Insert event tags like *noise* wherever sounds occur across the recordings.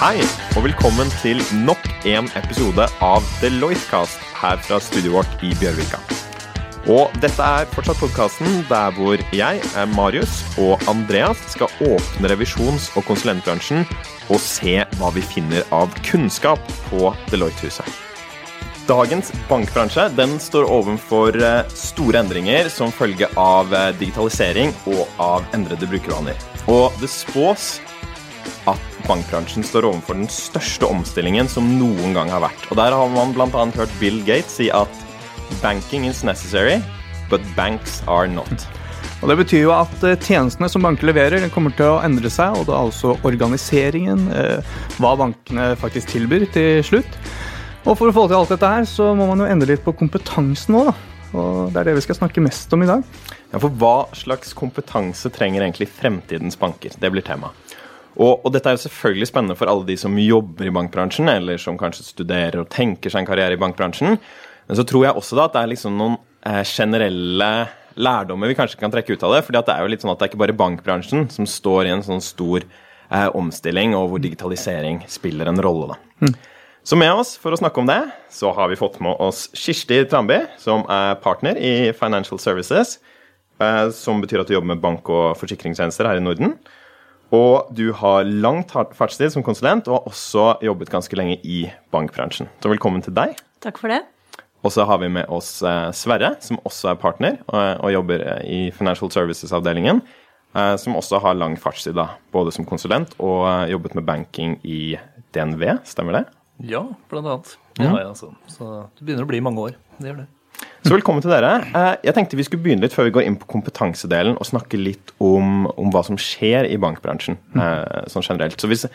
Hei, og velkommen til nok en episode av Deloitte-cast her fra studioet vårt i Bjørvika. Og dette er fortsatt podkasten der hvor jeg, Marius og Andreas skal åpne revisjons- og konsulentbransjen og se hva vi finner av kunnskap på Deloitte-huset. Dagens bankbransje den står overfor eh, store endringer som følge av eh, digitalisering og av endrede brukervaner. Og det spås at bankbransjen står overfor den største omstillingen som noen gang har vært. Og Der har man bl.a. hørt Bill Gates si at 'banking is necessary, but banks are not'. Og Det betyr jo at eh, tjenestene som banker leverer, kommer til å endre seg. Og da altså organiseringen, eh, hva bankene faktisk tilbyr til slutt. Og for å få til alt dette her, så må man jo endre litt på kompetansen nå, da. Og det er det vi skal snakke mest om i dag. Ja, For hva slags kompetanse trenger egentlig fremtidens banker? Det blir tema. Og, og, dette er jo selvfølgelig spennende for alle de som jobber i bankbransjen, eller som kanskje studerer og tenker seg en karriere i bankbransjen. Men så tror jeg også da at det er liksom noen eh, generelle lærdommer vi kanskje kan trekke ut av det. fordi det er jo litt sånn at det er ikke bare bankbransjen som står i en sånn stor eh, omstilling, og hvor digitalisering spiller en rolle. da. Mm. Så med oss for å snakke om det, så har vi fått med oss Kirsti Trambi, som er partner i Financial Services, eh, som betyr at du jobber med bank- og forsikringstjenester her i Norden. Og du har lang fartstid som konsulent, og har også jobbet ganske lenge i bankbransjen. Så velkommen til deg. Takk for det. Og så har vi med oss eh, Sverre, som også er partner og, og jobber eh, i Financial Services-avdelingen. Eh, som også har lang fartstid, da, både som konsulent og jobbet med banking i DNV, stemmer det? Ja, blant annet. Det har jeg, altså. Så det begynner å bli mange år. Det gjør det. Så velkommen til dere. Eh, jeg tenkte vi skulle begynne litt før vi går inn på kompetansedelen og snakke litt om, om hva som skjer i bankbransjen eh, sånn generelt. Så hvis,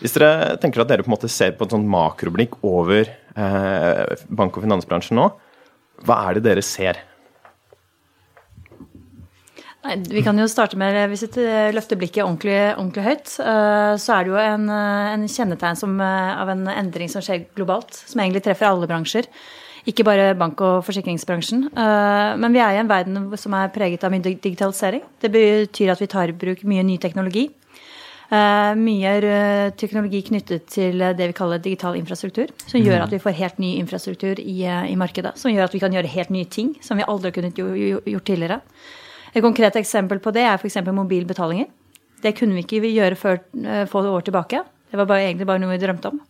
hvis, dere tenker at dere på en måte ser på et sånt makroblikk over eh, bank- og finansbransjen nå, hva er det dere ser? Nei, vi kan jo starte med, Hvis vi løfter blikket ordentlig, ordentlig høyt, eh, så er det jo en, en kjennetegn som, av en endring som skjer globalt, som egentlig treffer alle bransjer. Ikke bare bank- og forsikringsbransjen. Eh, men vi er i en verden som er preget av mye digitalisering. Det betyr at vi tar i bruk mye ny teknologi. Eh, mye teknologi knyttet til det vi kaller digital infrastruktur. Som gjør at vi får helt ny infrastruktur i, eh, i markedet. Som gjør at vi kan gjøre helt nye ting som vi aldri kunne gjort tidligere. Et konkret eksempel på det er f.eks. mobilbetalinger. Det kunne vi ikke gjøre før få år tilbake. Det var bare, egentlig bare noe vi drømte om.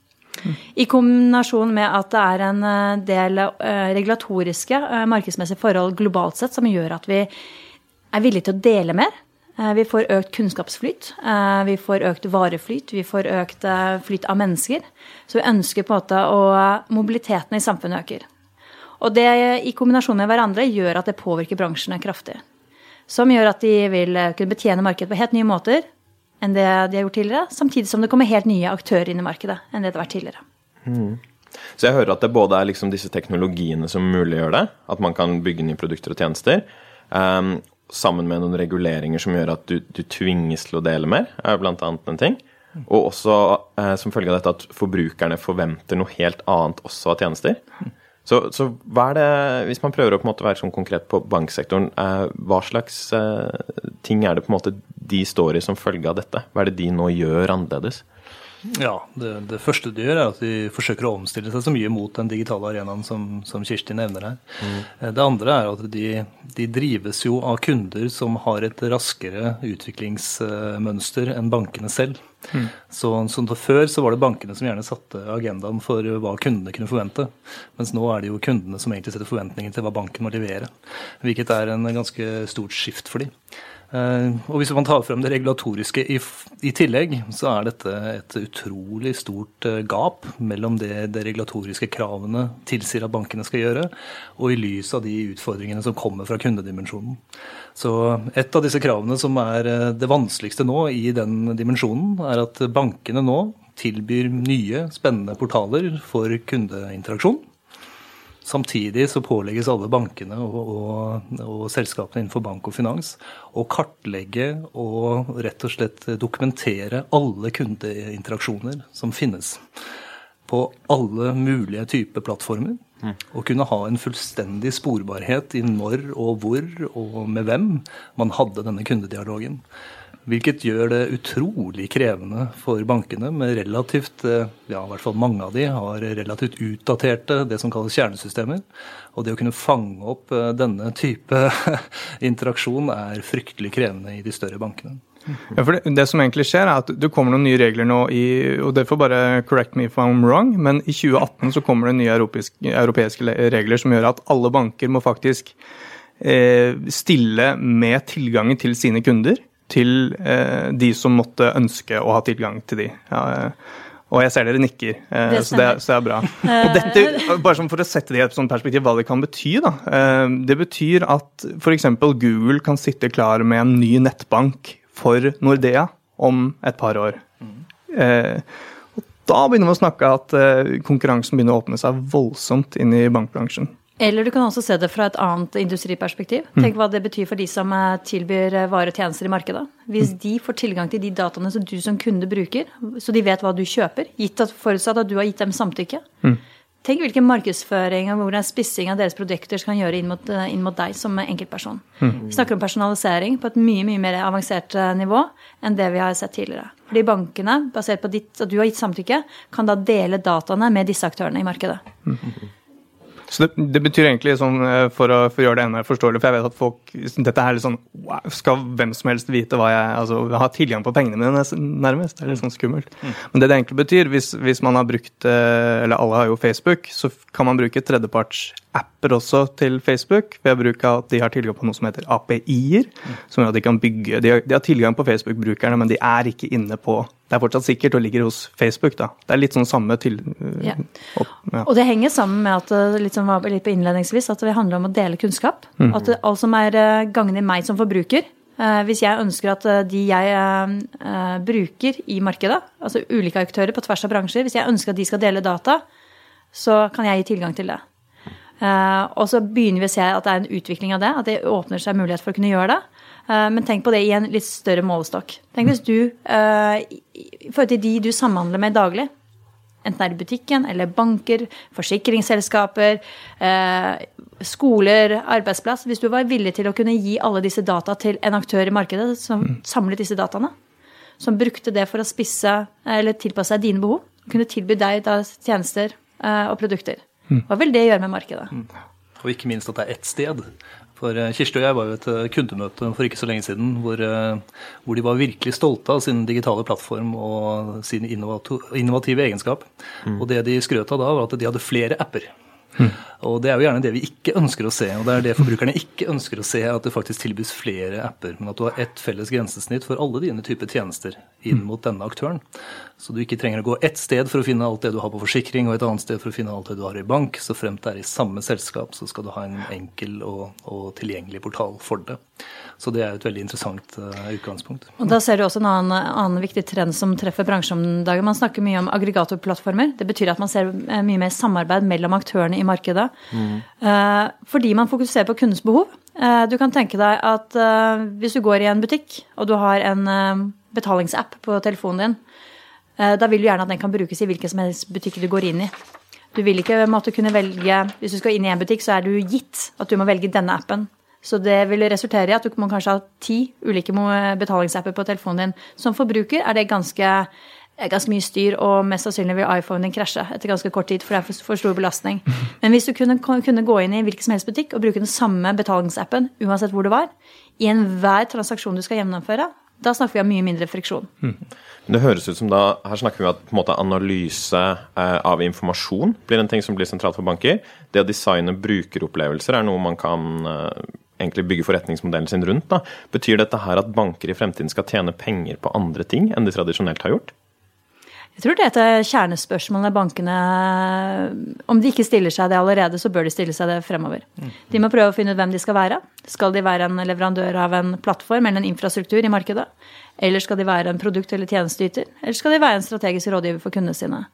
I kombinasjon med at det er en eh, del eh, regulatoriske, eh, markedsmessige forhold globalt sett som gjør at vi er villige til å dele mer. Vi får økt kunnskapsflyt, vi får økt vareflyt, vi får økt flyt av mennesker. Så vi ønsker på en måte å Mobiliteten i samfunnet øker. Og det i kombinasjon med hverandre gjør at det påvirker bransjene kraftig. Som gjør at de vil kunne betjene markedet på helt nye måter enn det de har gjort tidligere. Samtidig som det kommer helt nye aktører inn i markedet enn det det har vært tidligere. Mm. Så jeg hører at det både er liksom disse teknologiene som muliggjør det, at man kan bygge nye produkter og tjenester, um, sammen med noen reguleringer som gjør at du, du tvinges til å dele mer, er blant annet en ting. Og også uh, som følge av dette at forbrukerne forventer noe helt annet også av tjenester. Så, så, hva er det, hvis man prøver å på en måte være sånn konkret på banksektoren, eh, hva slags eh, ting er det på en måte de står i som følge av dette? Hva er det de nå gjør annerledes? Ja, det, det, første de gjør, er at de forsøker å omstille seg så mye mot den digitale arenaen som, som Kirsti nevner her. Mm. Det andre er at de, de, drives jo av kunder som har et raskere utviklingsmønster enn bankene selv. Mm. Så, så, Før så var det bankene som gjerne satte agendaen for hva kundene kunne forvente. Mens nå er det jo kundene som egentlig setter forventninger til hva banken må levere. Hvilket er en ganske stort skift for dem. Eh, og Hvis man tar frem det regulatoriske i, i, tillegg, så er dette et utrolig stort eh, gap mellom det de regulatoriske kravene tilsier at bankene skal gjøre, og i lys av de utfordringene som kommer fra kundedimensjonen. Så Et av disse kravene som er eh, det vanskeligste nå i den dimensjonen, er at bankene nå tilbyr nye, spennende portaler for kundeinteraksjon. Samtidig så pålegges alle bankene og, og, og, selskapene innenfor bank og finans å kartlegge og rett og slett dokumentere alle kundeinteraksjoner som finnes. På alle mulige typer plattformer. Mm. Og kunne ha en fullstendig sporbarhet i når og hvor og med hvem man hadde denne kundedialogen. Hvilket gjør det utrolig krevende for bankene med relativt Ja, i hvert fall mange av de har relativt utdaterte det som kalles kjernesystemer. Og det å kunne fange opp denne type *laughs* interaksjon er fryktelig krevende i de større bankene. Ja, for det, det, som egentlig skjer, er at det kommer noen nye regler nå i Og det får bare correct me if I'm wrong, men i 2018 så kommer det nye europeiske, europeiske regler som gjør at alle banker må faktisk eh, stille med tilgangen til sine kunder til eh, de som måtte ønske å ha tilgang til de. Ja, eh, og jeg ser dere nikker, eh, det så, det, så, det, er bra. Og dette, bare sånn For å sette det i et sånt perspektiv, hva det kan bety. da. Eh, det betyr at f.eks. Google kan sitte klar med en ny nettbank for Nordea om et par år. Eh, og da begynner vi å snakke at konkurransen begynner å åpne seg voldsomt inn i bankbransjen. Eller du kan også se det fra et annet industriperspektiv. Mm. Tenk hva det betyr for de som eh, tilbyr eh, varer og tjenester i markedet. Hvis mm. de får tilgang til de dataene som du som kunde bruker, så de vet hva du kjøper, gitt at forutsatt at du har gitt dem samtykke, mm. Tenk hvilken markedsføring og hvordan spissing av deres produkter kan gjøre inn mot, eh, inn mot deg som enkeltperson. Mm. Vi snakker om personalisering på et mye mye mer avansert nivå enn det vi har sett tidligere. Fordi bankene, basert på ditt, at du har gitt samtykke, kan da dele dataene med disse aktørene i markedet. Mm. Så det, det, betyr egentlig sånn, eh, for å, for å, gjøre det enda mer forståelig, for jeg vet at folk Dette er litt sånn wow, Skal hvem som helst vite hva jeg Altså ha tilgang på pengene mine, nærmest. Det er litt sånn skummelt. Mm. Men det det egentlig betyr, hvis, hvis, man har brukt eh, Eller alle har jo Facebook, så kan man bruke tredjeparts-apper også til Facebook ved bruk av at de har tilgang på noe som heter API-er. Mm. Som gjør at de kan bygge De har, de har tilgang på Facebook-brukerne, men de er ikke inne på det er fortsatt sikkert og ligger hos Facebook. da. Det er litt sånn samme til... Ja. Opp, ja. Og det henger sammen med at det litt var litt på innledningsvis, at det handler om å dele kunnskap. Mm. At alt som er eh, gagner meg som forbruker. Eh, hvis jeg ønsker at de jeg bruker i markedet, altså ulike aktører på tvers av bransjer, hvis jeg ønsker at de skal dele data, så kan jeg gi tilgang til det. Og så begynner vi å se at det er en utvikling av det, at det åpner seg mulighet for å kunne gjøre det. Eh, men tenk på det i en litt større målestokk. Tenk hvis du, eh, i forhold til de du samhandler med daglig, enten det er i butikken eller banker, forsikringsselskaper, eh, skoler, arbeidsplass Hvis du var villig til å kunne gi alle disse data til en aktør i markedet som mm. samlet disse dataene, som brukte det for å spisse eller tilpasse seg dine behov, kunne tilby deg tjenester og produkter. Mm. Hva vil det gjøre med markedet? Mm. Og ikke minst at det er ett sted. For eh, Kirsti og jeg var jo et eh, kundemøte for ikke så lenge siden hvor, eh, hvor de var virkelig stolte av sin digitale plattform og sin innovative egenskap. Mm. Og det de skrøt av da, var at de hadde flere apper. Mm. Og Det er jo gjerne det vi ikke ønsker å se. og Det er det forbrukerne ikke ønsker å se, at det faktisk tilbys flere apper. Men at du har ett felles grensesnitt for alle dine typer tjenester inn mm. mot denne aktøren. Så du ikke trenger å gå ett sted for å finne alt det du har på forsikring, og et annet sted for å finne alt det du har i bank. Så fremt det er i samme selskap, så skal du ha en enkel og, og tilgjengelig portal for det. Så det er et veldig interessant uh, utgangspunkt. Og Da ser du også en annen, annen viktig trend som treffer bransjen om dagen. Man snakker mye om aggregatorplattformer. Det betyr at man ser eh, mye mer samarbeid mellom aktørene i markedet. Mm. Uh, fordi man fokuserer på kundens behov. Uh, du kan tenke deg at hvis du går i en butikk, og du har en betalingsapp på telefonen din, da vil du gjerne at den kan brukes i hvilken som helst butikk du går inn i. Du vil ikke måtte kunne velge Hvis du skal inn i en butikk, så er du gitt at du må velge denne appen. Så det vil resultere i at du må kanskje ha ti ulike betalingsapper på telefonen din. Som forbruker er det ganske, ganske mye styr, og mest sannsynlig vil iPhonen din krasje etter ganske kort tid, for det er for, for stor belastning. *laughs* Men hvis du kunne, kunne, gå inn i hvilken som helst butikk og bruke den samme betalingsappen uansett hvor du var, i enhver transaksjon du skal gjennomføre, da snakker vi om mye mindre friksjon. Mm. Det høres ut som da, Her snakker vi om at måte, analyse eh, av informasjon blir en ting som blir sentralt for banker. Det å designe brukeropplevelser er noe man kan eh, egentlig bygge forretningsmodellen sin rundt. Da. Betyr dette her at banker i fremtiden skal tjene penger på andre ting enn de tradisjonelt har gjort? Jeg tror det er et kjernespørsmål bankene Om de ikke stiller seg det allerede, så bør de stille seg det fremover. De må prøve å finne ut hvem de skal være. Skal de være en leverandør av en plattform eller en infrastruktur i markedet? Eller skal de være en produkt- eller tjenesteyter? Eller skal de være en strategisk rådgiver for kundene sine?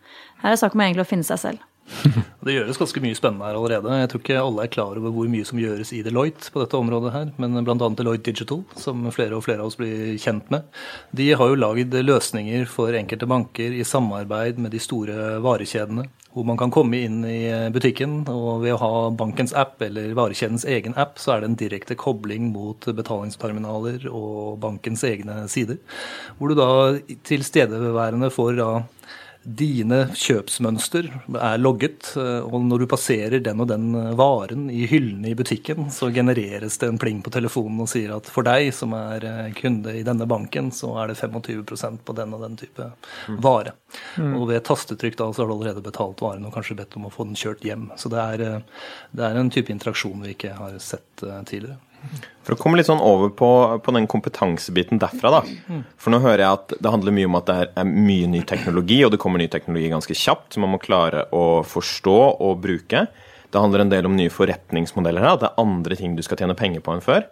Her er det snakk om egentlig å finne seg selv. *laughs* Det gjøres ganske mye spennende her allerede. Jeg tror ikke alle er klar over hvor mye som gjøres i Deloitte på dette området her, men bl.a. Deloitte Digital, som flere og flere av oss blir kjent med, de har jo lagd løsninger for enkelte banker i samarbeid med de store varekjedene. Hvor man kan komme inn i butikken, og ved å ha bankens app eller varekjedens egen app, så er det en direkte kobling mot betalingsterminaler og bankens egne sider. Hvor du da tilstedeværende får da dine kjøpsmønster er logget, eh, og når du passerer den og den eh, varen i hyllene i butikken, så genereres det en pling på telefonen og sier at for deg som er eh, kunde i denne banken, så er det 25% på den og den type mm. vare. Mm. Og ved tastetrykk da så har du allerede betalt varen og kanskje bedt om å få den kjørt hjem. Så det er, det er en type interaksjon vi ikke har sett tidligere. For å komme litt sånn over på, på, den kompetansebiten derfra, da. For nå hører jeg at det handler mye om at det er mye ny teknologi, og det kommer ny teknologi ganske kjapt, som man må klare å forstå og bruke. Det handler en del om nye forretningsmodeller her, at det er andre ting du skal tjene penger på enn før.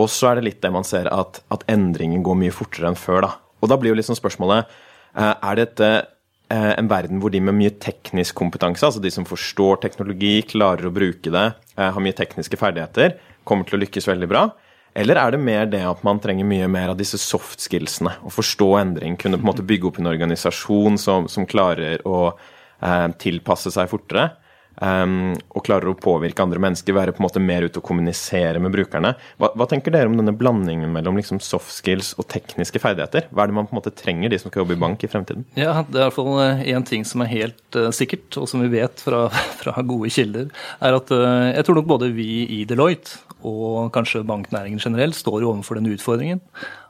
Og så er det litt det man ser at, at endringen går mye fortere enn før, da. Og da blir jo liksom spørsmålet eh, Er dette eh, en verden hvor de med mye teknisk kompetanse, altså de som forstår teknologi, klarer å bruke det, eh, har mye tekniske ferdigheter, kommer til å lykkes veldig bra? Eller er det mer det at man trenger mye mer av disse soft skillsene? Å forstå endring, kunne på en måte bygge opp en organisasjon som, som klarer å eh, tilpasse seg fortere? Um, og klarer å påvirke andre mennesker, være på en måte mer ute og kommunisere med brukerne. Hva, hva tenker dere om denne blandingen mellom liksom soft skills og tekniske ferdigheter? Hva er det man på en måte trenger, de som skal jobbe i bank i fremtiden? Ja, Det er i hvert fall én eh, ting som er helt uh, sikkert, og som vi vet fra, *laughs* fra gode kilder, er at uh, jeg tror nok både vi i Deloitte og kanskje banknæringen generelt står jo overfor den utfordringen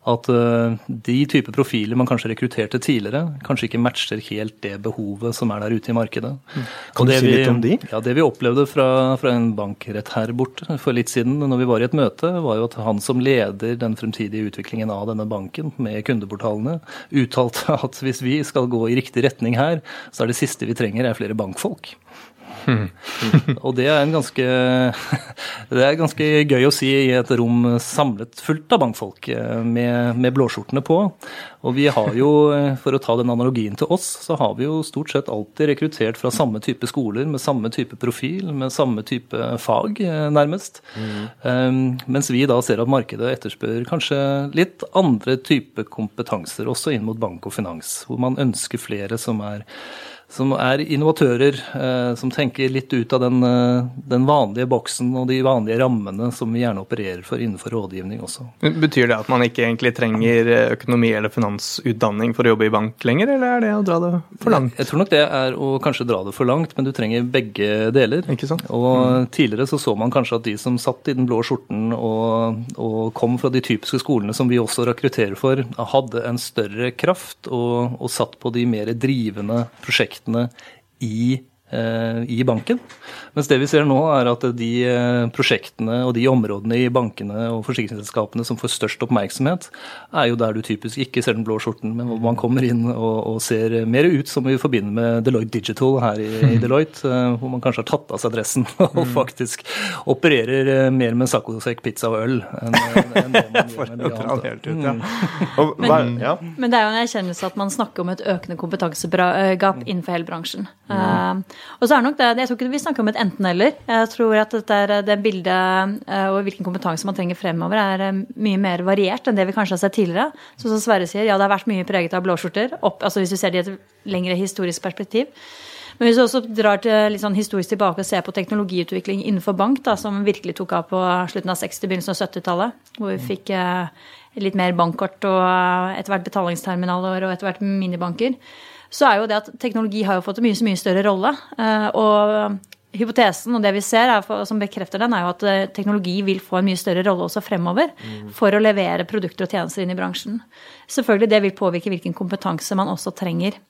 at uh, de type profiler man kanskje rekrutterte tidligere, kanskje ikke matcher helt det behovet som er der ute i markedet. Mm. Kan du si litt om de? Ja, Det vi opplevde fra, fra, en bankrett her borte for litt siden, når vi var i et møte, var jo at han som leder den fremtidige utviklingen av denne banken med kundeportalene, uttalte at hvis vi skal gå i riktig retning her, så er det siste vi trenger er flere bankfolk. Og det er, en ganske, *laughs* det er ganske gøy å si i et rom samlet fullt av bankfolk eh, med, med blåskjortene på. Og vi har jo, eh, for å ta den analogien til oss, så har vi jo stort sett alltid rekruttert fra samme type skoler, med samme type profil, med samme type fag, eh, nærmest. Mm. Um, mens vi da ser at markedet etterspør kanskje litt andre type kompetanser, også inn mot bank og finans, hvor man ønsker flere som er som er innovatører, eh, som tenker litt ut av den, eh, den, vanlige boksen og de vanlige rammene som vi gjerne opererer for innenfor rådgivning også. Betyr det at man ikke egentlig trenger eh, økonomi- eller finansutdanning for å jobbe i bank lenger, eller er det å dra det for langt? Jeg tror nok det er å kanskje dra det for langt, men du trenger begge deler. Ikke sant? Og mm. tidligere så så man kanskje at de som satt i den blå skjorten og, og kom fra de typiske skolene som vi også rekrutterer for, hadde en større kraft og, og satt på de mer drivende prosjektene prosjektene i i banken. Mens det vi ser nå, er at de eh, prosjektene og de områdene i bankene og forsikringsselskapene som får størst oppmerksomhet, er jo der du typisk ikke ser den blå skjorten, men hvor man kommer inn og, og ser mer ut som vi forbinder med Deloitte Digital her i, i *laughs* Deloitte, eh, hvor man kanskje har tatt av seg dressen *laughs* og mm. faktisk opererer mer med saccosekk, pizza og øl enn, enn det man gjør med *laughs* mye annet. Mm. Men, ja. men, det er jo en erkjennelse at man snakker om et økende kompetansegap innenfor hele bransjen. Mm. Og så er nok det, Jeg tror ikke vi snakker om et enten-eller. Jeg tror at dette er, det bildet eh, og hvilken kompetanse man trenger fremover, er eh, mye mer variert enn det vi kanskje har sett tidligere. Så som Sverre sier, ja, det har vært mye preget av blåskjorter. altså Hvis du ser det i et lengre historisk perspektiv. Men hvis du også drar til litt sånn historisk tilbake og ser på teknologiutvikling innenfor bank, da, som virkelig tok av på slutten av 60-, begynnelsen av 70-tallet, hvor vi fikk eh, litt mer bankkort og etter hvert betalingsterminaler og etter hvert minibanker, så er jo det at teknologi har jo fått en mye, mye større rolle. Eh, og hypotesen og det vi ser er, som bekrefter den, er jo at eh, teknologi vil få en mye større rolle også fremover mm. for å levere produkter og tjenester inn i bransjen. Selvfølgelig det vil påvirke hvilken kompetanse man også trenger.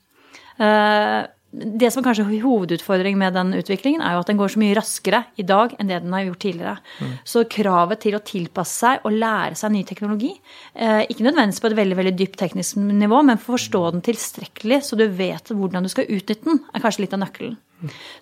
Uh, det som kanskje er hovedutfordring med den utviklingen, er jo at den går så mye raskere i dag enn det den har gjort tidligere. Mm. Så kravet til å tilpasse seg og lære seg ny teknologi, eh, ikke nødvendigvis på et veldig veldig dypt teknisk nivå, men forstå den tilstrekkelig så du vet hvordan du skal utnytte den, er kanskje litt av nøkkelen.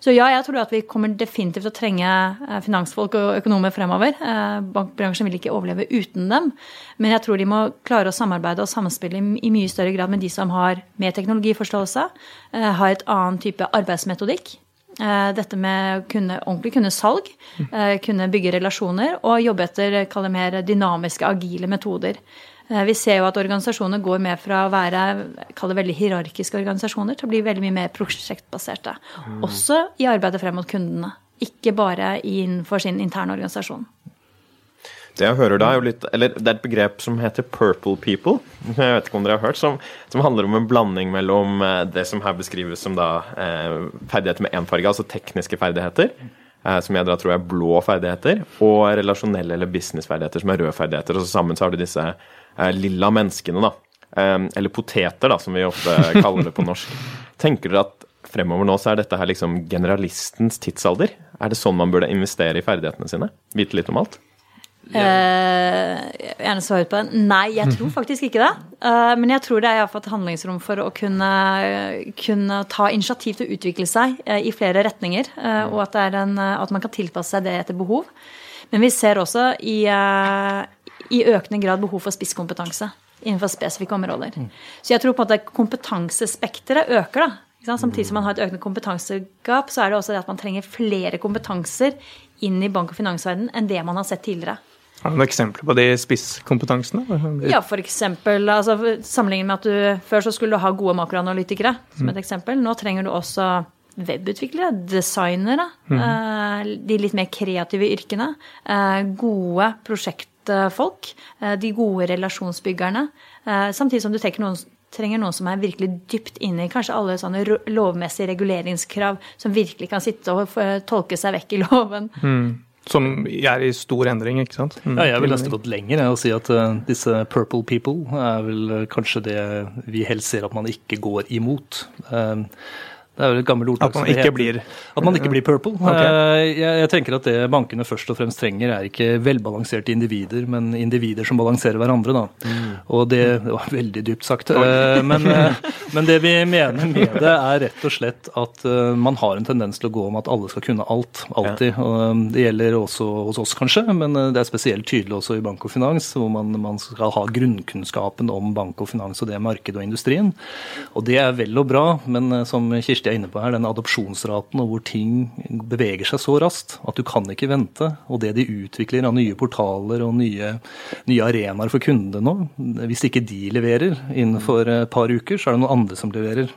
Så ja, jeg tror at vi kommer definitivt til å trenge eh, finansfolk og økonomer fremover. Eh, bankbransjen vil ikke overleve uten dem. Men jeg tror de må klare å samarbeide og samspille i mye større grad med de som har mer teknologiforståelse, eh, har et annen type arbeidsmetodikk. dette med å kunne, ordentlig kunne salg, kunne bygge relasjoner og jobbe etter mer dynamiske, agile metoder. Vi ser jo at organisasjoner går med fra å være veldig hierarkiske organisasjoner til å bli veldig mye mer prosjektbaserte. Mm. Også i arbeidet frem mot kundene. Ikke bare innenfor sin interne organisasjon. Det jeg hører da, er jo litt Eller det er et begrep som heter 'purple people'. *laughs* Jeg vet ikke om dere har hørt, som, som handler om en blanding mellom eh, det som her beskrives som da eh, ferdigheter med én farge, altså tekniske ferdigheter, eh, som jeg da tror er blå ferdigheter, og relasjonelle eller businessferdigheter, som er røde ferdigheter. Og så sammen så har du disse eh, lilla menneskene, da. Eh, eller poteter, da, som vi ofte *laughs* kaller det på norsk. Tenker dere at fremover nå så er dette her liksom generalistens tidsalder? Er det sånn man burde investere i ferdighetene sine? Vite litt om alt? Uh, gjerne svare på den. Nei, jeg tror *laughs* faktisk ikke det. Uh, men jeg tror det er iallfall et handlingsrom for å kunne, kunne, ta initiativ til å utvikle seg uh, i flere retninger. og at, en, at, man kan tilpasse seg det etter behov. Men vi ser også i, i økende grad behov for spisskompetanse innenfor spesifikke områder. Mm. Så jeg tror på en måte kompetansespekteret øker. da. Samtidig som man har et økende kompetansegap, så er det også det at man trenger flere kompetanser inn i bank- og finansverdenen enn det man har sett tidligere. Har du noen eksempler på de spisskompetansene? Ja, f.eks. Altså, sammenlignet med at du før så skulle du ha gode makroanalytikere, som et mm. eksempel. Nå trenger du også webutviklere, designere, mm. Eh, de litt mer kreative yrkene. Eh, gode prosjektfolk. Eh, de gode relasjonsbyggerne. Samtidig som du tenker noen, trenger noen som er virkelig dypt inne i kanskje alle sånne lovmessige reguleringskrav, som virkelig kan sitte og tolke seg vekk i loven. Mm. Som er i stor endring, ikke sant? Mm. Ja, jeg vil nesten gått lenger og si at uh, disse purple people er vel kanskje det vi helst ser at man ikke går imot. Uh, det er jo et gammelt ordtak. At man ikke blir At man ikke blir purple. Okay. Eh, jeg, jeg, tenker at det bankene først og fremst trenger, er ikke velbalanserte individer, men individer som balanserer hverandre. Da. Mm. Og det, det, var veldig dypt sagt. Eh, men, eh, *laughs* men, det vi mener med det, er rett og slett at man har en tendens til å gå om at alle skal kunne alt. Alltid. Det gjelder også hos oss, kanskje, men det er spesielt tydelig også i bank og finans, hvor man, man skal ha grunnkunnskapen om bank og finans og det markedet og industrien. Og det er vel og bra, men som Kirsti er inne på her, den adopsjonsraten og hvor ting beveger seg så raskt at du kan ikke vente. Og det de utvikler av nye portaler og nye, nye arenaer for kundene nå, hvis ikke de leverer innenfor et par uker, så er det noen andre som leverer.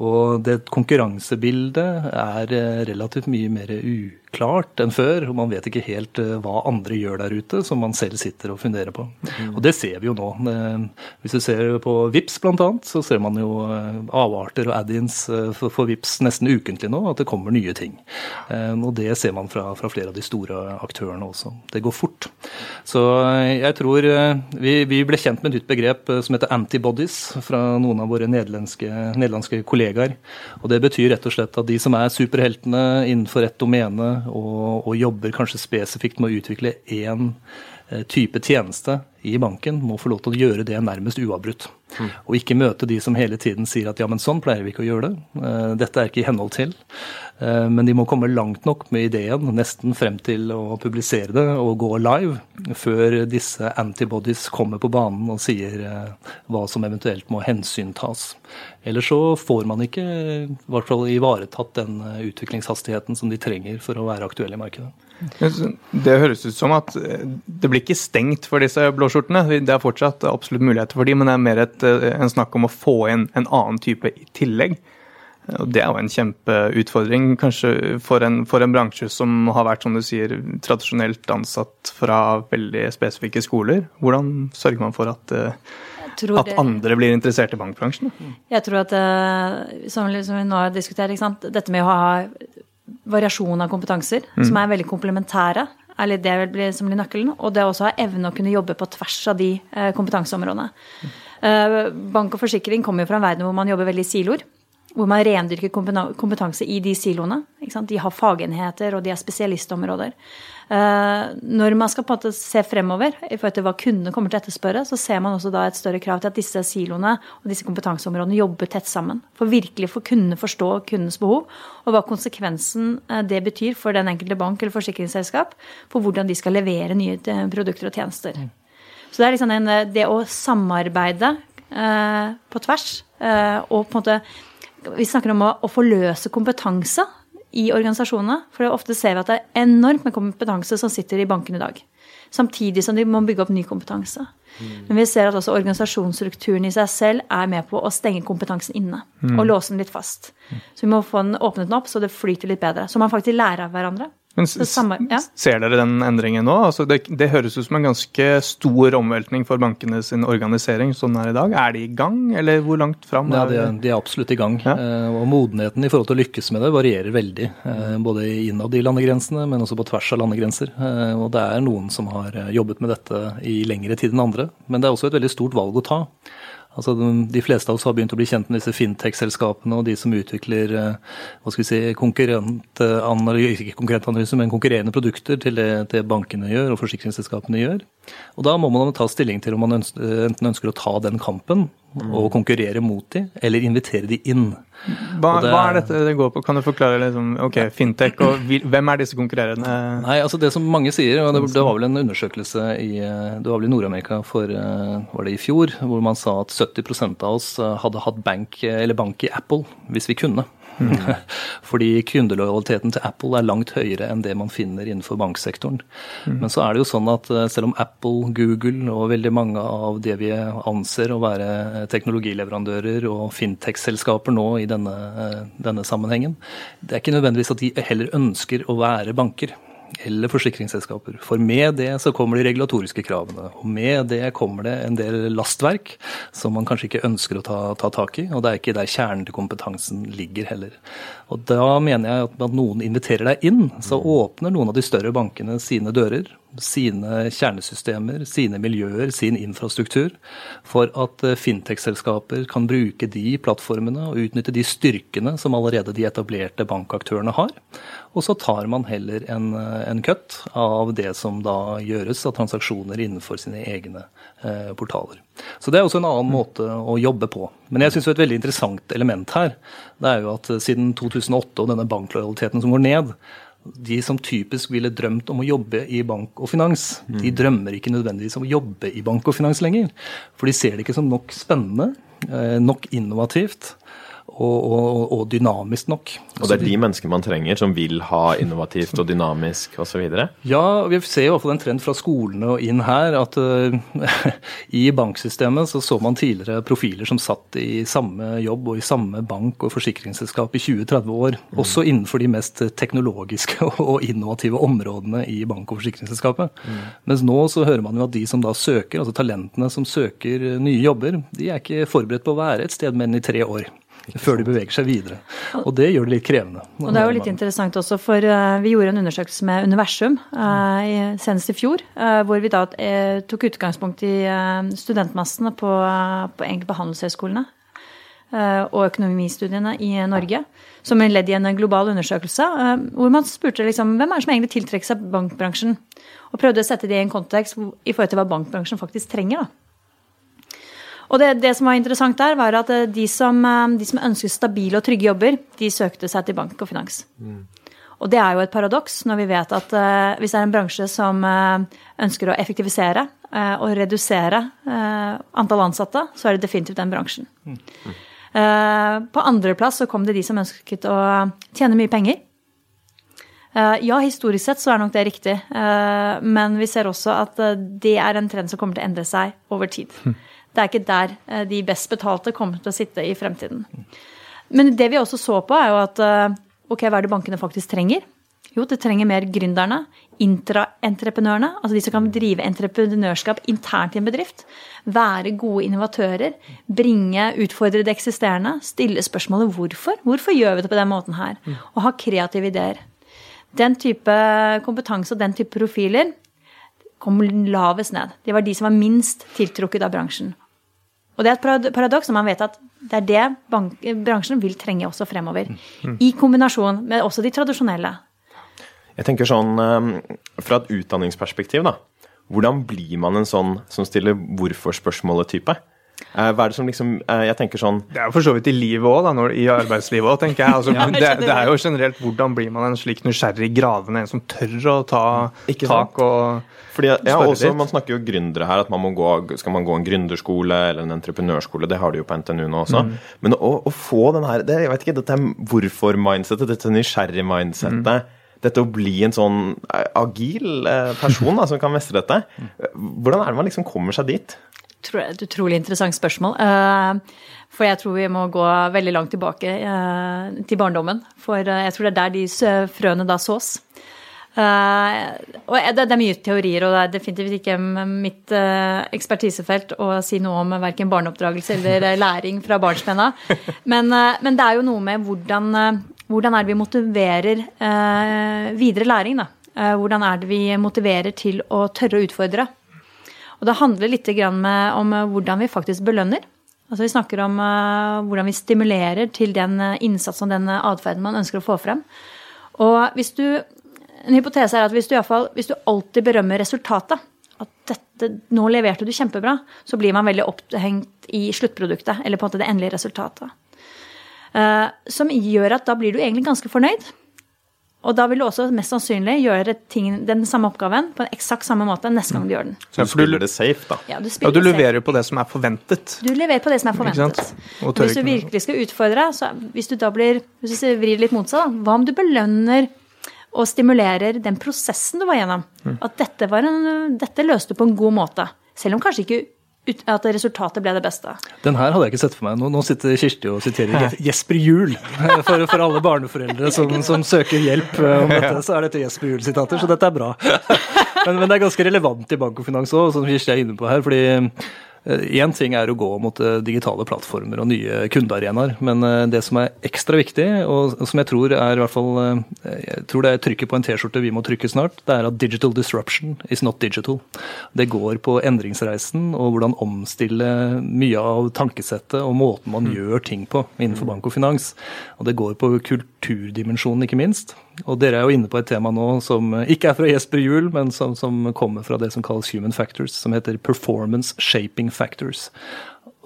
Og det konkurransebildet er eh, relativt mye mer u klart enn før, og man vet ikke helt uh, hva andre gjør der ute, som man selv sitter og funderer på. Mm. Og det ser vi jo nå. hvis du ser på VIPS bl.a., så ser man jo uh, avarter og add-ins for, for, VIPS nesten ukentlig nå, at det kommer nye ting. og det ser man fra, fra, flere av de store aktørene også. Det går fort. Så jeg tror vi, vi, ble kjent med et nytt begrep som heter antibodies, fra noen av våre nederlandske, nederlandske kollegaer. Og det betyr rett og slett at de som er superheltene innenfor et domene, og, og jobber kanskje spesifikt med å utvikle én eh, type tjeneste i banken, må få lov til å gjøre det nærmest uavbrutt. Mm. Og ikke møte de som hele tiden sier at ja, men sånn pleier vi ikke å gjøre det. Eh, dette er ikke i henhold til. Eh, men de må komme langt nok med ideen, nesten frem til å publisere det og gå live, før disse antibodies kommer på banen og sier eh, hva som eventuelt må hensyntas. Eller så får man ikke i hvert fall ivaretatt den utviklingshastigheten som de trenger for å være aktuelle i markedet. Det høres ut som at det blir ikke stengt for disse blåskjortene. Det er fortsatt absolutt muligheter for dem, men det er mer et, en snakk om å få inn en annen type i tillegg. Og Det er jo en kjempeutfordring kanskje for en, for en, bransje som har vært som du sier, tradisjonelt ansatt fra veldig spesifikke skoler. Hvordan sørger man for at, eh, at andre blir interessert i bankbransjen? Jeg tror at, eh, som, vi nå har diskutert, dette med å ha variasjon av kompetanser, mm. som er veldig komplementære, er det som blir nøkkelen. Og det også ha evne å kunne jobbe på tvers av de eh, kompetanseområdene. Mm. Bank og forsikring kommer jo fra en verden hvor man jobber veldig i siloer hvor man rendyrker kompetanse i de siloene. De har fagenheter, og de har spesialistområder. Eh, når man skal på en måte se fremover i forhold til hva kundene kommer til å etterspørre, så ser man også da et større krav til at disse siloene og disse kompetanseområdene jobber tett sammen. For virkelig for kunne forstå kundens behov, og hva konsekvensen eh, det betyr for den enkelte bank eller forsikringsselskap for hvordan de skal levere nye eh, produkter og tjenester. Mm. Så det er liksom en, det å samarbeide på tvers og på en måte vi snakker om å, å forløse kompetanse i organisasjonene. For ofte ser vi at det er enormt med kompetanse som sitter i bankene i dag. Samtidig som de må bygge opp ny kompetanse. Men vi ser at også organisasjonsstrukturen i seg selv er med på å stenge kompetansen inne. Og låse den litt fast. Så vi må få den åpnet den opp så det flyter litt bedre. Så man faktisk lærer av hverandre. Men samme, ja. Ser dere den endringen nå? Altså det, det høres ut som en ganske stor omveltning for bankene sin organisering sånn er i dag. Er de i gang, eller hvor langt fram? Ja, de er, de er absolutt i gang. Ja. Eh, Og modenheten i forhold til å lykkes med det varierer veldig. eh, Både innad i landegrensene, men også på tvers av landegrenser. Eh, Og det er noen som har jobbet med dette i lengre tid enn andre. Men det er også et veldig stort valg å ta. Altså, de- fleste av oss har begynt å bli kjent med disse fintech-selskapene og de som utvikler eh, hva skal vi si, konkurrentanalyse, ikke konkurrentanalyse, men konkurrerende produkter til det, det bankene gjør og forsikringsselskapene gjør. Og Da må man ta stilling til om man ønsker, enten ønsker å ta den kampen og konkurrere mot de, eller invitere de inn. Hva, det hva er- dette det går på? Kan du forklare liksom, ok, fintech, og hvem er disse konkurrerende? Nei, altså Det som mange sier, og det, det var vel en undersøkelse i, eh, det var vel i Nord-Amerika for eh, var det i fjor, hvor man sa at 70% av oss eh, hadde hatt bank, eller bank i Apple hvis vi kunne. *laughs* Fordi kundelojaliteten til Apple er langt høyere enn det man finner innenfor banksektoren. Men så er det jo sånn at eh, selv om Apple, Google og veldig mange av det vi anser å være teknologileverandører og fintech-selskaper nå i denne, eh, denne sammenhengen, det er ikke nødvendigvis at de heller ønsker å være banker eller forsikringsselskaper. For med det så kommer de regulatoriske kravene. Og med det kommer det en del lastverk som man kanskje ikke ønsker å ta, ta tak i. Og det er ikke der kjernen til kompetansen ligger heller. Og da mener jeg at noen inviterer deg inn, så åpner noen av de større bankene sine dører. Sine kjernesystemer, sine miljøer, sin infrastruktur. For at eh, fintech-selskaper kan bruke de plattformene og utnytte de styrkene som allerede de etablerte bankaktørene har. Og så tar man heller en, eh, en cut av det som da gjøres av transaksjoner innenfor sine egne eh, portaler. Så det er også en annen måte å jobbe på. Men jeg syns et veldig interessant element her, det er jo at eh, siden 2008 og denne banklojaliteten som går ned, de som typisk ville drømt om å jobbe i bank og finans, de drømmer ikke nødvendigvis om å jobbe i bank og finans lenger. For de ser det ikke som nok spennende, eh, nok innovativt og, og, og dynamisk nok. Og det er de menneskene man trenger, som vil ha innovativt og dynamisk osv. Ja, vi ser i hvert fall en trend fra skolene og inn her at uh, *laughs* i banksystemet så så man tidligere profiler som satt i samme jobb og i samme bank og forsikringsselskap i 20-30 år. Også innenfor de mest teknologiske *laughs* og innovative områdene i bank- og forsikringsselskapet. Mens nå så hører man jo at de som da søker, altså talentene som søker nye jobber, de er ikke forberedt på å være et sted mer enn i tre år. Før de beveger seg videre. Og det gjør det litt krevende. Og det er jo litt interessant også, for eh, vi gjorde en undersøkelse med Universum eh, senest i fjor, eh, hvor vi da tok utgangspunkt i studentmassene på, på, egentlig og økonomistudiene i Norge, som en ledd i en global undersøkelse, hvor man spurte liksom, hvem er det som egentlig tiltrekker seg bankbransjen, og prøvde å sette det i en kontekst i forhold til hva bankbransjen faktisk trenger. da. Og det, det som var interessant der, var at eh, de som, eh, de som ønsket stabile og trygge jobber, de søkte seg til bank og finans. Og det er jo et paradoks når vi vet at uh, hvis det er en bransje som uh, ønsker å effektivisere uh, og redusere antall ansatte, så er det definitivt den bransjen. Eh, på andreplass så kom det de som ønsket å tjene mye penger. Ja, historisk sett så er nok det riktig, men vi ser også at det er en trend som kommer til å endre seg over tid. Det er ikke der eh, de best betalte kommer til å sitte i fremtiden. Men det vi også så på, er jo at eh, ok, hva er det bankene faktisk trenger? Jo, det trenger mer gründerne, intraentreprenørene, altså de som kan drive entreprenørskap internt i en bedrift. Være gode innovatører, bringe, utfordre det eksisterende, stille spørsmålet hvorfor. Hvorfor gjør vi det på den måten her? Og ha kreative ideer. Den type kompetanse og den type profiler kom lavest ned. Det var de som var minst tiltrukket av bransjen. Og det er et paradoks når man vet at det er det bank bransjen vil trenge også fremover. I kombinasjon med også de tradisjonelle. Jeg tenker sånn eh, fra et utdanningsperspektiv, da. Hvordan blir man en sånn som stiller hvorfor-spørsmålet-type? Eh, hva er det som liksom eh, Jeg tenker sånn Det er jo for så vidt i livet òg, i arbeidslivet òg, tenker jeg. Altså, det, det, er jo generelt hvordan blir man en slik nysgjerrig, gravende en som tør å ta tak og fordi, ja, også, Man snakker jo gründere her, at man må gå, skal man gå en gründerskole eller en entreprenørskole. Det har de jo på NTNU nå også. Mm. Men å, å, få den her det, jeg vet ikke, dette hvorfor-mindsettet, dette nysgjerrig-mindsettet mm dette å bli en sånn eh, agil person da, som kan mestre dette. Hvordan er det man liksom kommer seg dit? Et utrolig interessant spørsmål. Eh, for jeg tror vi må gå veldig langt tilbake eh, til barndommen. For eh, jeg tror det er der de frøene da sås. Og det er mye teorier, og det er definitivt ikke mitt ekspertisefelt å si noe om verken barneoppdragelse eller læring fra barnsben av. Men, men, det er jo noe med hvordan, hvordan er det vi motiverer videre læring, da. Hvordan er det vi motiverer til å tørre å utfordre. Og det handler litt om eh, hvordan vi faktisk belønner. Altså Vi snakker om uh, hvordan vi stimulerer til den eh, innsatsen og den atferden man ønsker å få frem. Og hvis du, En hypotese er at hvis du, fall, hvis du alltid berømmer resultatet, at dette, nå leverte du kjempebra, så blir man veldig opphengt i sluttproduktet, eller på en måte det endelige resultatet. Som gjør at da blir du egentlig ganske fornøyd. Og da vil du også mest sannsynlig gjøre ting, den samme oppgaven på en eksakt samme måte neste gang du gjør den. Så du spiller det safe, da? Ja, du, ja, du leverer på det som er forventet. Du leverer på det som er forventet. Og hvis du virkelig skal utfordre, så hvis du da blir Hvis du vrir litt mot seg, da, hva om du belønner og stimulerer den prosessen du var gjennom? Mm. At dette, en, dette løste du på en god måte. Selv om kanskje ikke at resultatet ble det beste. Den her hadde jeg ikke sett for meg. Nå, nå sitter Kirsti og siterer Jesper Juel. *laughs* For, for, alle barneforeldre som, som, søker hjelp eh, om dette, så er dette Jesper Juel-sitater, så dette er bra. *laughs* Men, men, det er ganske relevant i bank og finans òg, som Kirsti er inne på her. fordi Én eh, ting er å gå mot eh, digitale plattformer og nye kundearenaer, men eh, det som er ekstra viktig, og som jeg tror er i hvert fall Jeg tror det er trykket på en T-skjorte vi må trykke snart, det er at digital disruption is not digital. Det går på endringsreisen og hvordan omstille mye av tankesettet og måten man mm. gjør ting på innenfor bank og finans. Og det går på kulturdimensjonen, ikke minst. Og dere er jo inne på et tema nå som ikke er fra Jesper Juel, men som, som, kommer fra det som kalles human factors, som heter performance shaping factors.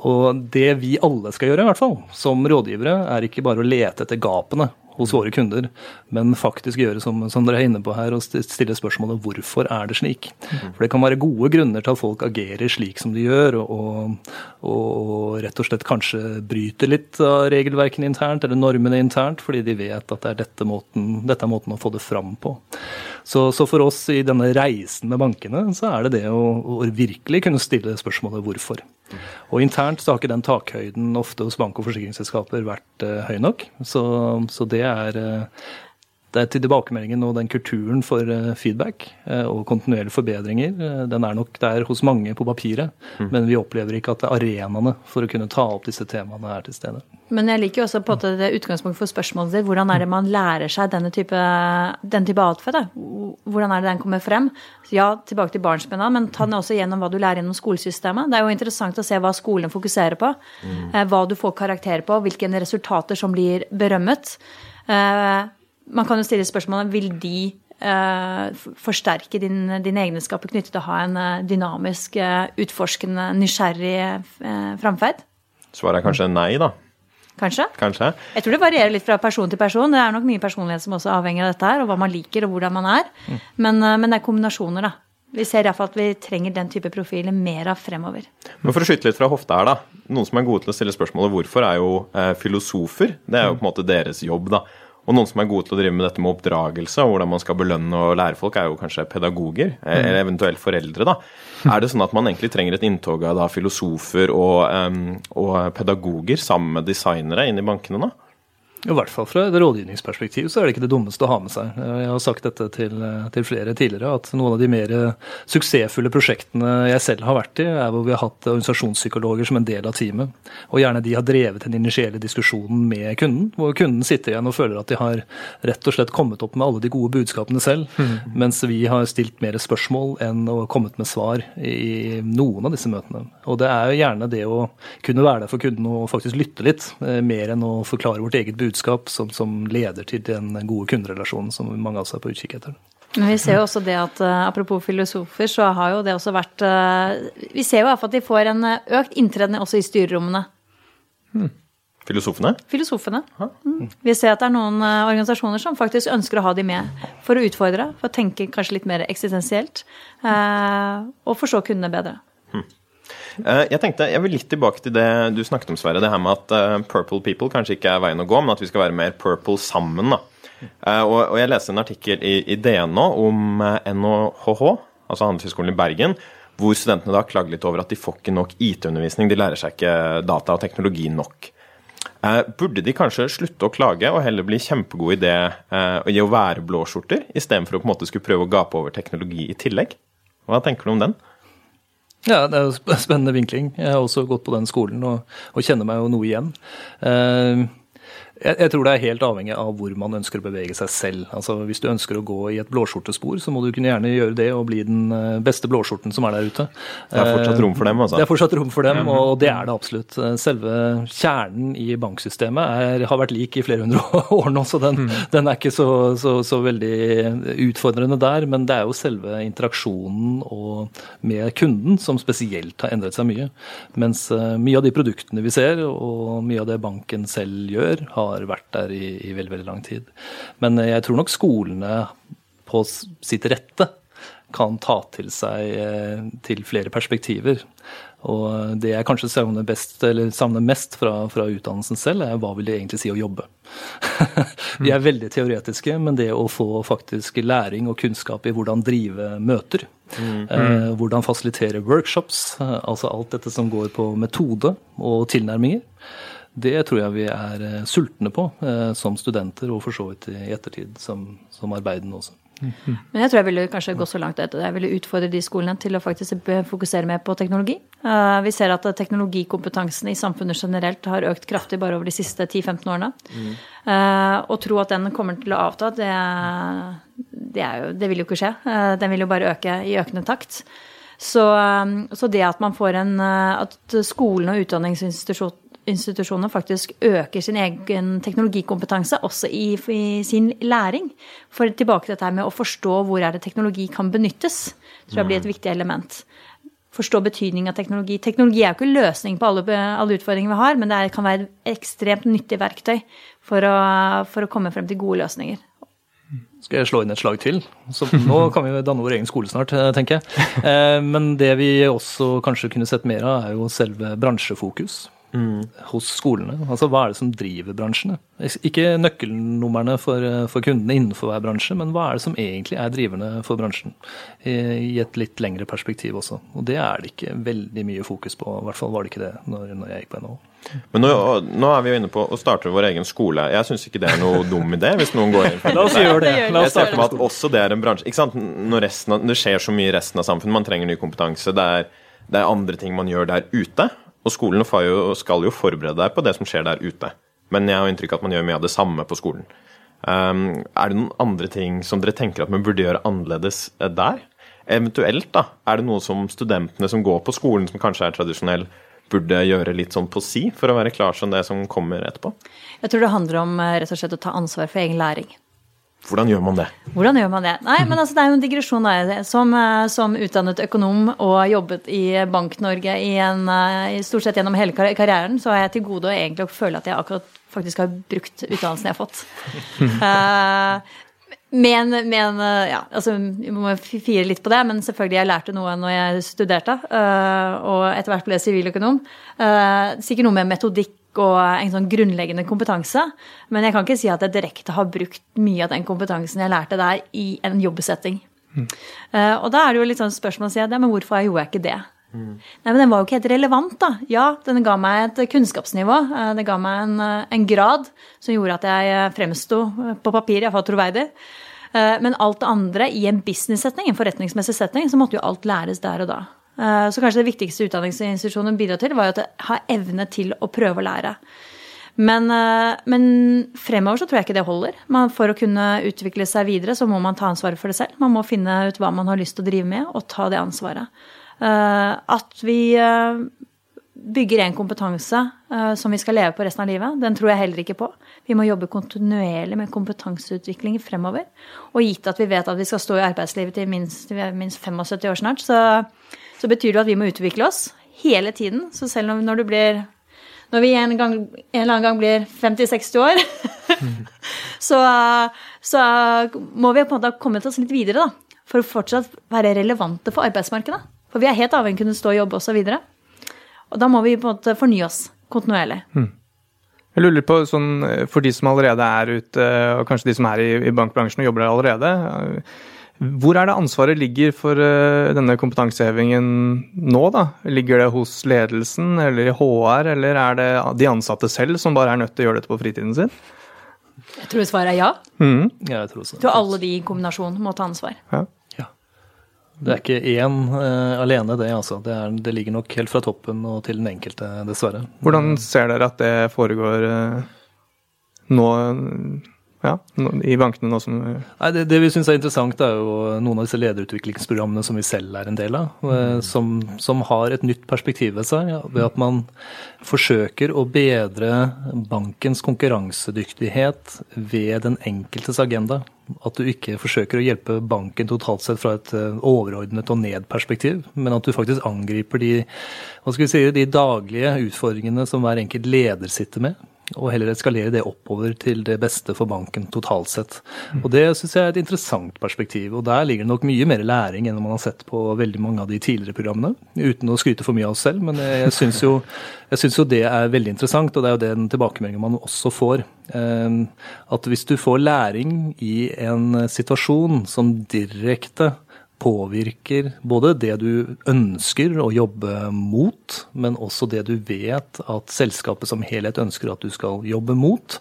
Og det vi alle skal gjøre, i hvert fall, som rådgivere, er ikke bare å lete etter gapene hos våre kunder, men faktisk gjøre som, som dere er inne på her, og stille spørsmålet hvorfor er det slik. For det kan være gode grunner til at folk agerer slik som de gjør, og, og, og rett og slett kanskje bryter litt av regelverkene internt, eller normene internt, fordi de vet at det er dette, måten, dette er måten å få det fram på. Så, så, for oss i denne reisen med bankene, så er det det å, å virkelig kunne stille spørsmålet hvorfor. Og internt så har ikke den takhøyden ofte hos bank- og forsikringsselskaper vært uh, høy nok. Så, så det, er, uh, det er til tilbakemeldingen og den kulturen for uh, feedback og kontinuerlige forbedringer, den er nok der hos mange på papiret. Mm. Men vi opplever ikke at arenaene for å kunne ta opp disse temaene er til stede. Men jeg liker jo også på at det utgangspunktet for spørsmålet ditt. Hvordan er det man lærer seg denne type, den type atferd? Hvordan er det den kommer frem? Ja, tilbake til barnsbena, men ta den også gjennom hva du lærer gjennom skolesystemet. Det er jo interessant å se hva skolen fokuserer på. Mm. Hva du får karakter på, hvilke resultater som blir berømmet. Eh, man kan jo stille spørsmålet vil de eh, forsterke din, dine egenskaper knyttet til å ha en dynamisk, utforskende, nysgjerrig framferd? Svaret er kanskje nei, da. Kanskje? Kanskje. Jeg tror det varierer litt fra person til person. Det er nok mye personlighet som også avhenger av dette her, og hva man liker og hvordan man er. Mm. Men, eh, men, det er kombinasjoner, da. Vi ser iallfall at vi trenger den type profiler mer av fremover. Men For å skyte litt fra hofta her, da. Noen som er gode til å stille spørsmålet hvorfor, er jo eh, filosofer. Det er jo på en måte deres jobb, da. Og noen som er gode til å drive med dette med oppdragelse og hvordan man skal belønne og lære folk, er jo kanskje pedagoger, eh, eller eventuelt foreldre. da. Er det sånn at man egentlig trenger et inntog av da, filosofer og, um, og pedagoger sammen med designere inn i bankene nå? I hvert fall fra et rådgivningsperspektiv så er det ikke det dummeste å ha med seg. Jeg har sagt dette til, til, flere tidligere, at noen av de mer suksessfulle prosjektene jeg selv har vært i, er hvor vi har hatt organisasjonspsykologer som en del av teamet. Og gjerne de har drevet den initielle diskusjonen med kunden, hvor kunden sitter igjen og føler at de har rett og slett kommet opp med alle de gode budskapene selv, mm. mens vi har stilt mer spørsmål enn å kommet med svar i noen av disse møtene. Og det er jo gjerne det å kunne være der for kunden og faktisk lytte litt, eh, mer enn å forklare vårt eget budskap budskap som, som, leder til den gode kunderelasjonen som mange av oss er på utkikk etter. Men vi ser jo også det at uh, apropos filosofer, så har jo det også vært uh, Vi ser jo iallfall at de får en økt inntreden også i styrerommene. Hmm. Filosofene? Filosofene. Mm. Vi ser at det er noen organisasjoner som faktisk ønsker å ha de med for å utfordre, for å tenke kanskje litt mer eksistensielt, og for så å bedre. Hmm. Jeg tenkte, jeg vil litt tilbake til det du snakket om, Sverre. Det her med at purple people kanskje ikke er veien å gå, men at vi skal være mer purple sammen. da. Uh, og, jeg leste en artikkel i, DN nå om eh, NHH, altså Handelshøyskolen i Bergen, hvor studentene da klager litt over at de får ikke nok IT-undervisning. De lærer seg ikke data og teknologi nok. Burde de kanskje slutte å klage og heller bli kjempegode i det i å være blåskjorter, istedenfor å på en måte skulle prøve å gape over teknologi i tillegg? Hva tenker du om den? Ja, det er jo spennende vinkling. Jeg har også gått på den skolen og, og kjenner meg jo noe igjen. Uh, jeg, jeg, tror det er helt avhengig av hvor man ønsker å bevege seg selv. Altså Hvis du ønsker å gå i et blåskjortespor, så må du kunne gjerne gjøre det og bli den eh, beste blåskjorten som er der ute. Det er fortsatt rom for dem, altså? Det er fortsatt rom for dem, og det er det absolutt. Selve kjernen i banksystemet er, har vært lik i flere hundre *laughs* år nå, så den, mm. den er ikke så, så, så, veldig utfordrende der. Men det er jo selve interaksjonen med kunden som spesielt har endret seg mye. Mens eh, mye av de produktene vi ser, og mye av det banken selv gjør, har har vært der i, i veldig, veldig lang tid. Men eh, jeg tror nok skolene på sitt rette kan ta til seg eh, til flere perspektiver. Og det jeg kanskje savner, best, savner mest fra, fra, utdannelsen selv, er hva vil det egentlig si å jobbe? *laughs* Vi er veldig teoretiske, men det å få faktisk læring og kunnskap i hvordan drive møter, mm. eh, hvordan fasilitere workshops, eh, altså alt dette som går på metode og tilnærminger, det tror jeg vi er eh, sultne på eh, som studenter, og for så vidt i ettertid som, som arbeidende også. Men jeg tror jeg ville kanskje gå så langt etter det. Jeg ville utfordre de skolene til å faktisk fokusere mer på teknologi. Eh, vi ser at teknologikompetansen i samfunnet generelt har økt kraftig bare over de siste 10-15 årene. Mm. Å tro at den kommer til å avta, det, det, jo, det, vil jo ikke skje. Den vil jo bare øke i økende takt. Så, så det at man får en At skolen og utdanningsinstitusjonene institusjonene faktisk øker sin egen teknologikompetanse også i, i, sin læring. For tilbake til dette med å forstå hvor er det teknologi kan benyttes, tror jeg blir et viktig element. Forstå betydning av teknologi. Teknologi er jo ikke løsning på alle, alle utfordringer vi har, men det er, kan være et ekstremt nyttig verktøy for å, for å komme frem til gode løsninger. Skal jeg slå inn et slag til? Så nå *laughs* kan vi danne vår egen skole snart, tenker jeg. Eh, men det vi også kanskje kunne sett mer av, er jo selve bransjefokus mm. hos skolene? Altså Hva er det som driver bransjene? Ikke nøkkelnumrene for, for, kundene innenfor hver bransje, men hva er det som egentlig er drivende for bransjen? I, I, et litt lengre perspektiv også. Og det er det ikke veldig mye fokus på. I hvert fall var det ikke det når, når jeg gikk på NHO. Men nå, nå, er vi jo inne på å starte vår egen skole. Jeg syns ikke det er noe dum idé. hvis noen går inn for det. La oss gjøre det. Jeg ser for meg at også det er en bransje. Ikke sant? Når av, det skjer så mye i resten av samfunnet, man trenger ny kompetanse. Det er, det er andre ting man gjør der ute. Og skolen skal jo forberede deg på det som skjer der ute. Men jeg har inntrykk av at man gjør mye av det samme på skolen. Um, er det noen andre ting som dere tenker at man burde gjøre annerledes eh, der? Eventuelt, da, er det noe som studentene som går på skolen, som kanskje er tradisjonell, burde gjøre litt sånn på si for å være klar som det som kommer etterpå? Jeg tror det handler om eh, rett og slett å ta ansvar for egen læring. Hvordan gjør man det? Hvordan gjør man det? Nei, men altså, Det er jo en digresjon der. Som, eh, som utdannet økonom og jobbet i Bank-Norge i en, eh, stort sett gjennom hele karrieren, så har jeg til gode å egentlig føle at jeg akkurat faktisk har brukt utdannelsen jeg har fått. uh, *laughs* men, men, ja, altså, Vi må fire litt på det, men selvfølgelig jeg lærte noe når jeg studerte. Uh, og etter hvert ble jeg siviløkonom. Uh, sikkert noe med metodikk og en sånn grunnleggende kompetanse. Men jeg kan ikke si at jeg direkte har brukt mye av den kompetansen jeg lærte der, i en jobbsetting. Mm. Uh, og da er det jo litt sånn spørsmål å si at ja, men hvorfor gjorde jeg ikke det? Mm. Nei, men Den var jo ikke helt relevant, da. Ja, den ga meg et kunnskapsnivå. Uh, det ga meg en, uh, en, grad som gjorde at jeg fremsto på papir iallfall troverdig. Men alt det andre i en business-setning, en forretningsmessig setning, så måtte jo alt læres der og da. Eh, så kanskje det viktigste utdanningsinstitusjonen bidrar til, var jo at det har evne til å prøve å lære. Men, eh, men, fremover så tror jeg ikke det holder. Man, for å kunne utvikle seg videre, så må man ta ansvaret for det selv. Man må finne ut hva man har lyst til å drive med, og ta det ansvaret. Eh, at vi bygger en kompetanse som vi skal leve på resten av livet. Den tror jeg heller ikke på. Vi må jobbe kontinuerlig med kompetanseutvikling fremover. Og gitt at vi vet at vi skal stå i arbeidslivet til minst, minst 75 år snart, så, så, betyr det at vi må utvikle oss hele tiden. Så selv om når du blir når vi en, gang, en eller annen gang blir 50-60 år, *laughs* så, så, må vi på en måte ha kommet oss litt videre, da. For å fortsatt være relevante for arbeidsmarkedet. For vi er helt avhengig av å kunne stå i jobb osv. Og, så og da må vi på en måte fornye oss kontinuerlig. Mm. Jeg lurer på, sånn, For de som allerede er ute, og kanskje de som er i, i bankbransjen og jobber der allerede. Hvor er det ansvaret ligger for uh, denne kompetansehevingen nå, da? Ligger det hos ledelsen eller i HR, eller er det de ansatte selv som bare er nødt til å gjøre dette på fritiden sin? Jeg tror svaret er ja. Mm. ja jeg tror, så. tror alle de i kombinasjon må ta ansvar. Ja. ja. Det er ikke én uh, alene, det. altså. Det, er, det, ligger nok helt fra toppen og til den enkelte, dessverre. Hvordan ser dere at det foregår uh, nå? Ja, i bankene nå som Nei, det, det, vi syns er interessant, er jo noen av disse lederutviklingsprogrammene som vi selv er en del av. Mm. Som, som, har et nytt perspektiv ved seg, ja, ved at man forsøker å bedre bankens konkurransedyktighet ved den enkeltes agenda. At du ikke forsøker å hjelpe banken totalt sett fra et eh, overordnet og ned-perspektiv, men at du faktisk angriper de, hva skal vi si, de daglige utfordringene som hver enkelt leder sitter med og heller eskalere det oppover til det beste for banken totalt sett. Og Det syns jeg er et interessant perspektiv. og Der ligger det nok mye mer læring enn man har sett på veldig mange av de tidligere programmene. Uten å skryte for mye av oss selv, men jeg syns jo, jo, det er veldig interessant. Og det er jo den tilbakemeldingen man også får. Ehm, at hvis du får læring i en situasjon som direkte påvirker både det du ønsker å jobbe mot, men også det du vet at selskapet som helhet ønsker at du skal jobbe mot.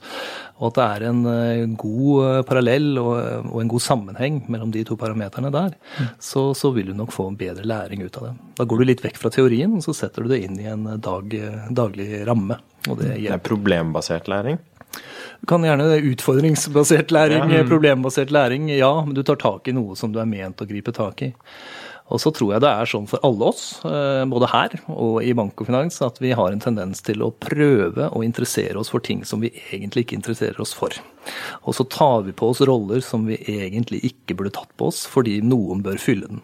Og at det er en eh, god eh, parallell og, en god sammenheng mellom de to parameterne der, mm. så, så, vil du nok få en bedre læring ut av det. Da går du litt vekk fra teorien, og så setter du det inn i en dag, daglig ramme. Og det, det er problembasert læring? Kan gjerne utfordringsbasert læring, ja. problembasert læring. Ja, men du tar tak i noe som du er ment å gripe tak i. Og så tror jeg det er sånn for alle oss, eh, både her og i bank og finans, at vi har en tendens til å prøve å interessere oss for ting som vi egentlig ikke interesserer oss for. Og så tar vi på oss roller som vi egentlig ikke burde tatt på oss, fordi noen bør fylle den.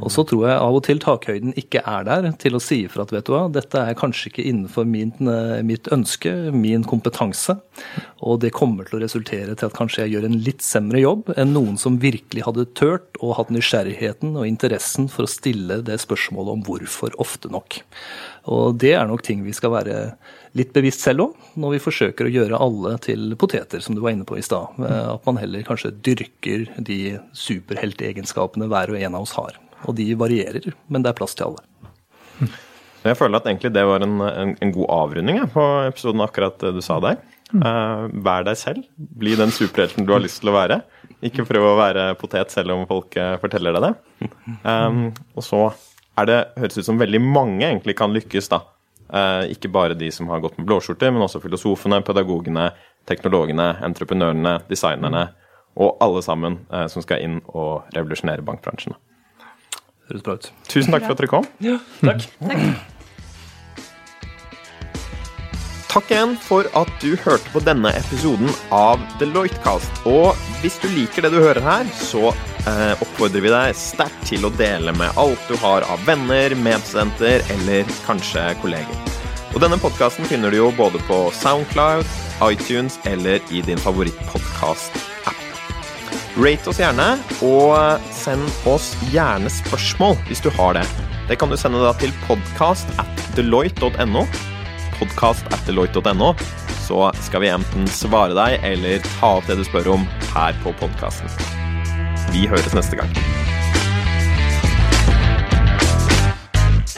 Og så tror jeg av og til takhøyden ikke er der til å si ifra at vet du hva, dette er kanskje ikke innenfor min, eh, mitt ønske, min kompetanse, og det kommer til å resultere til at kanskje jeg gjør en litt semre jobb enn noen som virkelig hadde tørt og hatt nysgjerrigheten og interessen for å stille det spørsmålet om hvorfor ofte nok. Og det er nok ting vi skal være litt bevisst selv òg, når vi forsøker å gjøre alle til poteter, som du var inne på i stad. Eh, at man heller kanskje dyrker de superheltegenskapene hver og en av oss har. Og de varierer, men det er plass til alle. *laughs* Jeg føler at egentlig det var en, en, en god avrunding ja, på episoden, akkurat du sa der. Uh, vær deg selv. Bli den superhelten du har lyst til å være. Ikke prøv å være potet selv om folk uh, forteller deg det. Um, *laughs* og så er det, høres ut som veldig mange egentlig kan lykkes, da. Uh, ikke bare de som har gått med blåskjorter, men også filosofene, pedagogene, teknologene, entreprenørene, designerne. Og alle sammen som skal inn og revolusjonere bankbransjen. Høres bra ut. Tusen takk for at dere kom. Ja, takk. takk. Takk igjen for at du hørte på denne episoden av Deloitte-cast. Og hvis du liker det du hører her, så eh, oppfordrer vi deg sterkt til å dele med alt du har av venner, medstudenter eller kanskje kolleger. Og denne podkasten finner du jo både på Soundcloud, iTunes eller i din favorittpodkast-app. Rate oss gjerne, og send oss gjerne spørsmål hvis du har det. Det kan du sende da til podcast at deloitte.no. Podcast etter deloitte.no. Så skal vi enten svare deg eller ta opp det du spør om her på podkasten. Vi høres neste gang.